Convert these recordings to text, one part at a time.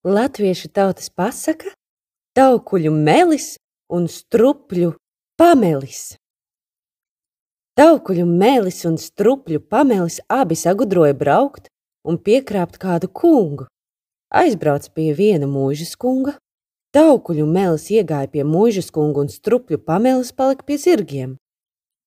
Latviešu tautas pasaka taukuļu melis un strupļu pamelis. Taukuļu melis un strupļu pamelis abi sagudroja braukt un piekrāpt kādu kungu. Aizbrauc pie viena mūžas kunga, taukuļu melis iegāja pie mūžas kunga un strupļu pamelis palika pie zirgiem.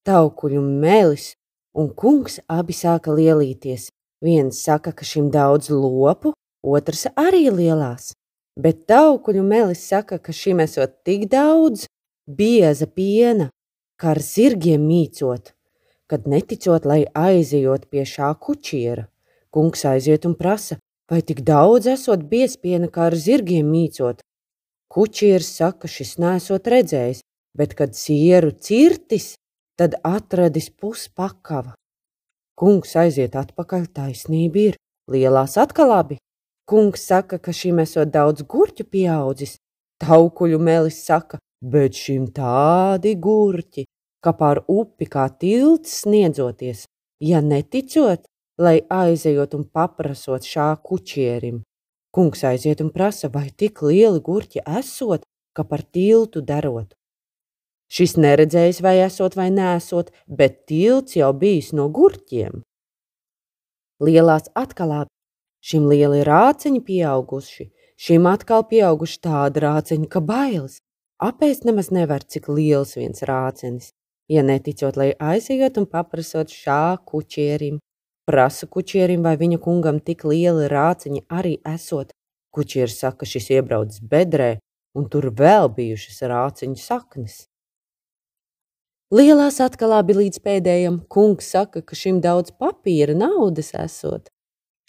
Taukuļu melis un kungs abi sāka lielīties. Viens saka, ka šim daudz lopu, otrs arī lielās, bet taukuļu melis saka, ka šim esot tik daudz bieza piena, kā ar zirgiem mīcot, kad neticot, lai aizejot pie šā kučiera. Kungs aiziet un prasa, vai tik daudz esot biespiena, kā ar zirgiem mīcot. Kučieris saka, šis nesot redzējis, bet kad sieru cirtis, tad atradis puspakava. Kungs aiziet atpakaļ, taisnība ir, lielās atkal abi. Kungs saka, ka šim esot daudz gurķu pieaudzis. Taukuļu melis saka, bet šim tādi gurķi, ka pār upi kā tilts sniedzoties, ja neticot, lai aizejot un paprasot šā kučierim. Kungs aiziet un prasa, vai tik lieli gurķi esot, ka par tiltu darot. Šis neredzējis, vai esot vai nesot, bet tilts jau bijis no gurķiem. Lielās atkalā Šim lieli rāciņi pieauguši, šim atkal pieauguši tāda rāciņa, ka bailes. Apēst nemaz nevar, cik liels viens rācinis. Ja neticot, lai aizejot un paprasot šā kučierim, prasa kučierim, vai viņa kungam tik lieli rāciņi arī esot. Kučieris saka, šis iebraucis bedrē, un tur vēl bijušas rāciņu saknes. Lielās atkalābi līdz pēdējam kungs saka, ka šim daudz papīra naudas esot.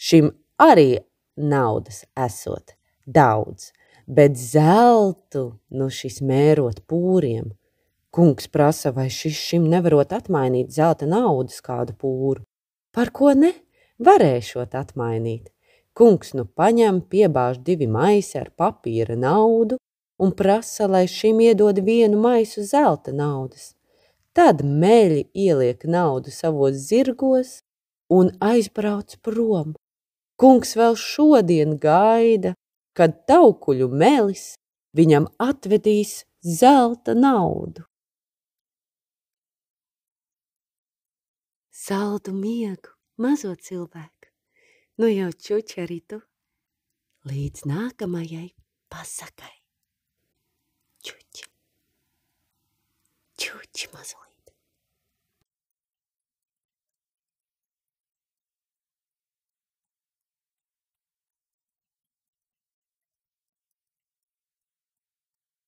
Šim arī naudas esot daudz, bet zeltu nu šis mērot pūriem. Kungs prasa, vai šis šim nevarot atmainīt zelta naudas kādu pūru. Par ko ne? Varēšot atmainīt. Kungs nu paņem, piebāž divi maisi ar papīra naudu un prasa, lai šim iedod vienu maisu zelta naudas. Tad meļi ieliek naudu savos zirgos un aizbrauc prom. Kungs vēl šodien gaida, kad taukuļu melis viņam atvedīs zelta naudu. Saldu miegu, mazo cilvēku, nu jau čuči arī tu, līdz nākamajai pasakai. Čuči, čuči mazliet.